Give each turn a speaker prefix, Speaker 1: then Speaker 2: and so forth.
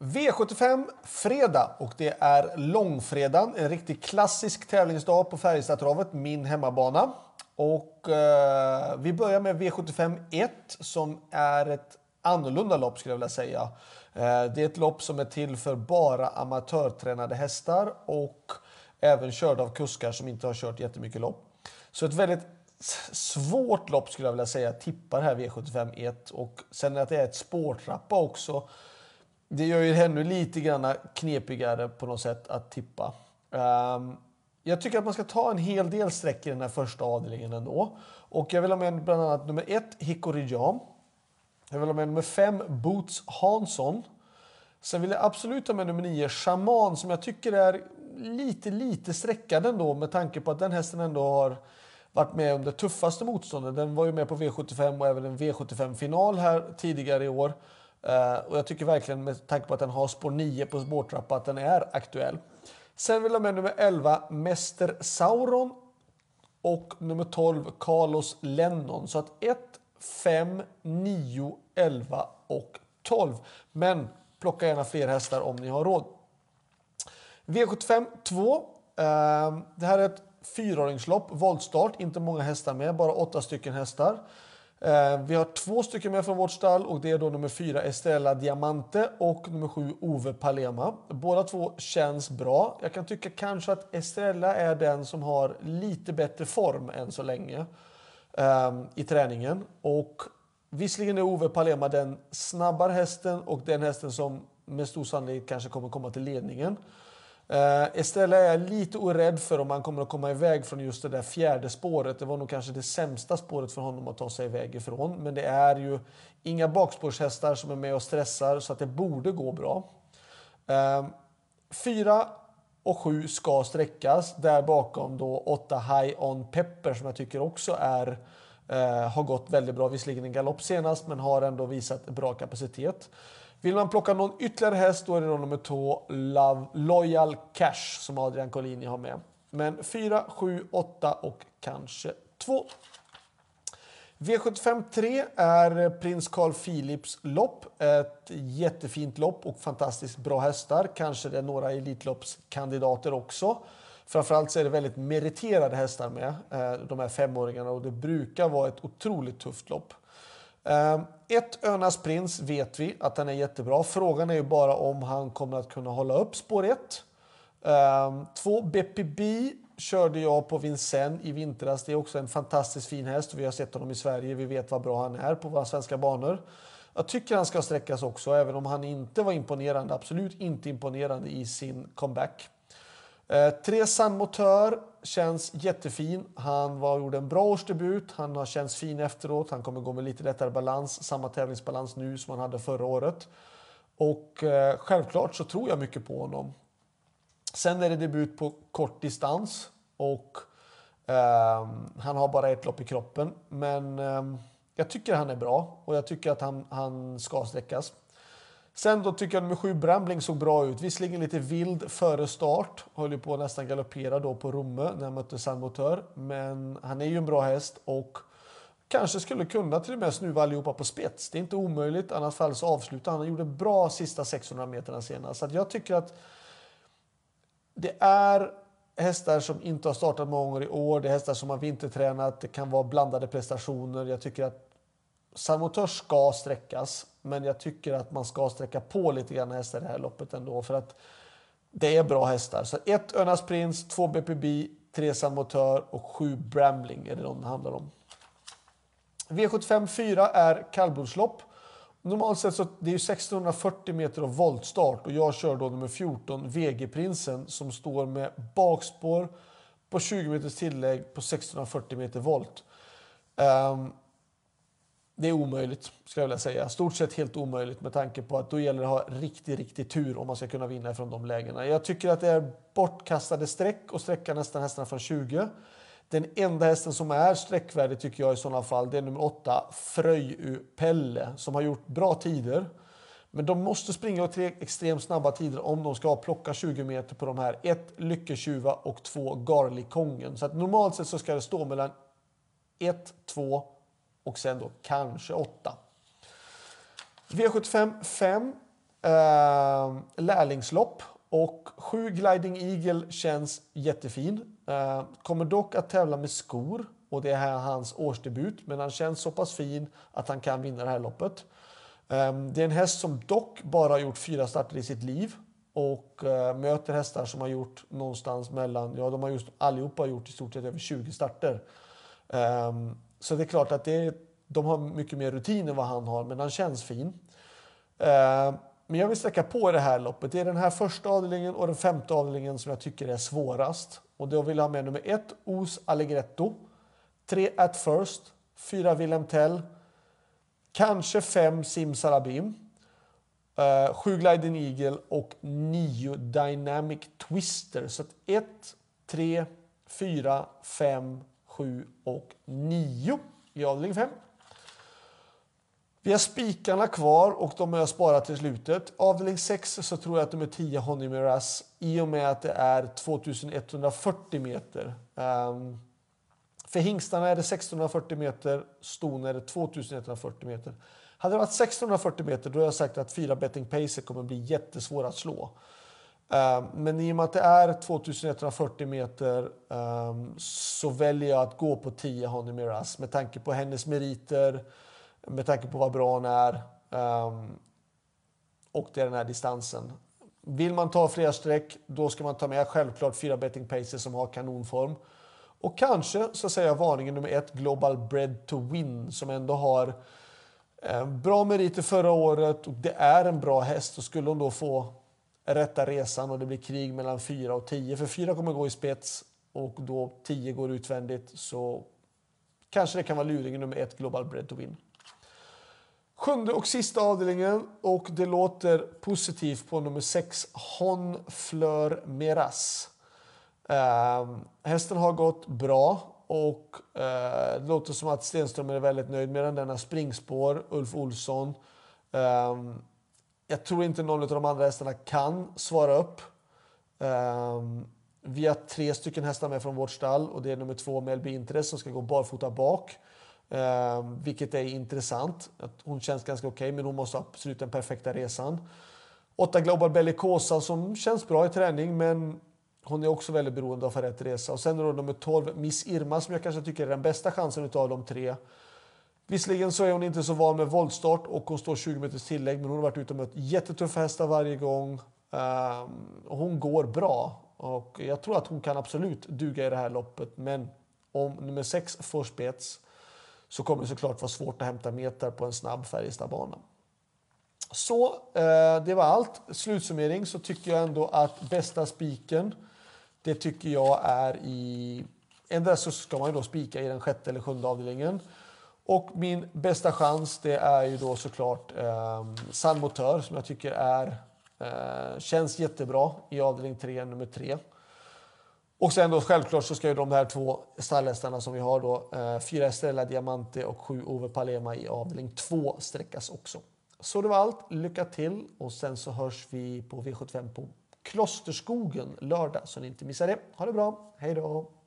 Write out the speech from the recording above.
Speaker 1: V75 fredag och det är långfredagen, en riktigt klassisk tävlingsdag på Färjestadtravet, min hemmabana. Och eh, vi börjar med V75 1 som är ett annorlunda lopp skulle jag vilja säga. Eh, det är ett lopp som är till för bara amatörtränade hästar och även körda av kuskar som inte har kört jättemycket lopp. Så ett väldigt svårt lopp skulle jag vilja säga, tippar här V75 1 och sen att det är ett spårtrappa också det gör ju ännu lite grann knepigare på något sätt att tippa. Um, jag tycker att man ska ta en hel del streck i den här första avdelningen ändå. Och jag vill ha med bland annat nummer ett, Hickory Jam. Jag vill ha med nummer fem, Boots Hansson. Sen vill jag absolut ha med nummer nio, Shaman, som jag tycker är lite, lite sträckad ändå med tanke på att den hästen ändå har varit med om det tuffaste motståndet. Den var ju med på V75 och även en V75-final här tidigare i år. Uh, och jag tycker verkligen med tanke på att den har spår 9 på spårtrappa att den är aktuell. Sen vill jag med nummer 11 Mäster Sauron och nummer 12 Carlos Lennon. Så att 1, 5, 9, 11 och 12. Men plocka gärna fler hästar om ni har råd. V75 2. Uh, det här är ett fyraåringslopp, voltstart, inte många hästar med, bara åtta stycken hästar. Eh, vi har två stycken med från vårt stall och det är då nummer fyra Estrella Diamante och nummer sju Ove Palema. Båda två känns bra. Jag kan tycka kanske att Estrella är den som har lite bättre form än så länge ehm, i träningen. Och visserligen är Ove Palema den snabbare hästen och den hästen som med stor sannolikhet kanske kommer komma till ledningen. Eh, uh, Estrella är jag lite orädd för om han kommer att komma iväg från just det där fjärde spåret. Det var nog kanske det sämsta spåret för honom att ta sig iväg ifrån. Men det är ju inga bakspårshästar som är med och stressar så att det borde gå bra. Uh, fyra och sju ska sträckas. Där bakom då åtta High On Pepper som jag tycker också är uh, har gått väldigt bra. Visserligen en galopp senast men har ändå visat bra kapacitet. Vill man plocka någon ytterligare häst då är det nummer två Love Loyal Cash som Adrian Collini har med. Men 4, 7, 8 och kanske 2. V75 3 är prins Carl Philips lopp. Ett jättefint lopp och fantastiskt bra hästar. Kanske det är några Elitloppskandidater också. Framförallt så är det väldigt meriterade hästar med, eh, de här femåringarna och det brukar vara ett otroligt tufft lopp. Eh, ett Önas Prins vet vi att den är jättebra. Frågan är ju bara om han kommer att kunna hålla upp spår 1. Um, ehm, två BPB körde jag på Vincennes i vintras. Det är också en fantastiskt fin häst. Vi har sett honom i Sverige. Vi vet vad bra han är på våra svenska banor. Jag tycker han ska sträckas också, även om han inte var imponerande. Absolut inte imponerande i sin comeback. Eh, tre Motör känns jättefin. Han var, gjorde en bra årsdebut. Han har känts fin efteråt. Han kommer gå med lite lättare balans, samma tävlingsbalans nu som han hade förra året. Och eh, självklart så tror jag mycket på honom. Sen är det debut på kort distans och eh, han har bara ett lopp i kroppen. Men eh, jag tycker han är bra och jag tycker att han, han ska sträckas. Sen då tycker jag nummer sju Brambling såg bra ut. Visserligen lite vild före start. Höll ju på att nästan galoppera då på Romme när han mötte San Motör. Men han är ju en bra häst och kanske skulle kunna till och med snuva allihopa på spets. Det är inte omöjligt. I annat fall så avslutar han. Han gjorde bra sista 600 meterna senast. Så jag tycker att det är hästar som inte har startat många gånger i år. Det är hästar som har vintertränat. Det kan vara blandade prestationer. Jag tycker att Samotör ska sträckas, men jag tycker att man ska sträcka på lite grann hästar i det här loppet ändå. För att det är bra hästar. Så ett Önas Prins, två BPB, tre Samotör och sju Brambling är det de handlar om. V75 4 är kallblodslopp. Normalt sett så det är 1640 meter av voltstart och jag kör då nummer 14 VG-prinsen som står med bakspår på 20 meters tillägg på 1640 meter volt. Um, det är omöjligt, ska jag vilja säga. Stort sett helt omöjligt med tanke på att då gäller det att ha riktig, riktig tur om man ska kunna vinna från de lägena. Jag tycker att det är bortkastade streck och sträcka nästan hästarna från 20. Den enda hästen som är sträckvärdig tycker jag i sådana fall, det är nummer 8, Fröju Pelle, som har gjort bra tider. Men de måste springa åt tre extremt snabba tider om de ska plocka 20 meter på de här. Ett Lycketjuva och två Garlikongen. Så att normalt sett så ska det stå mellan 1, 2 och sen då kanske 8. V75 5. Eh, lärlingslopp och 7 Gliding Eagle känns jättefin. Eh, kommer dock att tävla med skor och det är här hans årsdebut. Men han känns så pass fin att han kan vinna det här loppet. Eh, det är en häst som dock bara har gjort fyra starter i sitt liv och eh, möter hästar som har gjort någonstans mellan, ja de har just allihopa gjort i stort sett över 20 starter. Um, så det är klart att det, de har mycket mer rutin än vad han har, men han känns fin. Eh, men jag vill sträcka på det här loppet. Det är den här första avdelningen och den femte avdelningen som jag tycker är svårast. Och då vill jag ha med nummer ett, Os Allegretto. Tre At First. Fyra Wilhelm Tell. Kanske fem Simsalabim. Uh, eh, sju Gliding Eagle och nio Dynamic Twister. Så att ett, tre, fyra, fem, 7 och 9 i avdelning 5. Vi har spikarna kvar och de har jag sparat till slutet. Avdelning 6 så tror jag att nummer 10 Honey Miraz i och med att det är 2140 meter. Um, för hingstarna är det 1640 meter, ston är det 2140 meter. Hade det varit 1640 meter då har jag sagt att fyra betting pacer kommer bli jättesvåra att slå. Ehm, men i och med att det är 2140 meter ehm, så väljer jag att gå på 10 Honey Miras med tanke på hennes meriter, med tanke på vad bra hon är ehm, och det är den här distansen. Vill man ta flera streck, då ska man ta med självklart fyra betting paces som har kanonform. Och kanske så säger jag varningen nummer ett, Global Bread to Win, som ändå har bra meriter förra året och det är en bra häst. Och skulle hon då få rätta resan och det blir krig mellan 4 och 10, för 4 kommer gå i spets och då 10 går utvändigt, så kanske det kan vara luringen nummer ett, Global Bread to Win. Sjunde och sista avdelningen och det låter positivt på nummer 6, Hon Fleur Meras. Eh, hästen har gått bra och eh, det låter som att Stenström är väldigt nöjd med den. Den har springspår, Ulf Olsson. Eh, jag tror inte någon av de andra hästarna kan svara upp. Ehm, vi har tre stycken hästar med från vårt stall och det är nummer två Melby Interest som ska gå barfota bak. Ehm, vilket är intressant. Hon känns ganska okej, okay, men hon måste absolut den perfekta resan. Åtta Global Bellicosa som känns bra i träning, men hon är också väldigt beroende av att få rätt resa. Och sen är det nummer 12, Miss Irma, som jag kanske tycker är den bästa chansen av de tre. Visserligen så är hon inte så van med voltstart och hon står 20 meters tillägg, men hon har varit ute och mött jättetuffa hästar varje gång. Um, hon går bra och jag tror att hon kan absolut duga i det här loppet. Men om nummer 6 får spets så kommer det såklart vara svårt att hämta meter på en snabb Färjestadbana. Så eh, det var allt. Slutsummering så tycker jag ändå att bästa spiken, det tycker jag är i... Endera så ska man ju då spika i den sjätte eller sjunde avdelningen. Och min bästa chans det är ju då såklart eh, San Motör som jag tycker är, eh, känns jättebra i avdelning 3, nummer 3. Och sen då självklart så ska ju de här två stallhästarna som vi har då, eh, fyra Estrella Diamante och sju Ove Palema i avdelning 2 sträckas också. Så det var allt. Lycka till och sen så hörs vi på V75 på Klosterskogen lördag så ni inte missar det. Ha det bra. Hej då!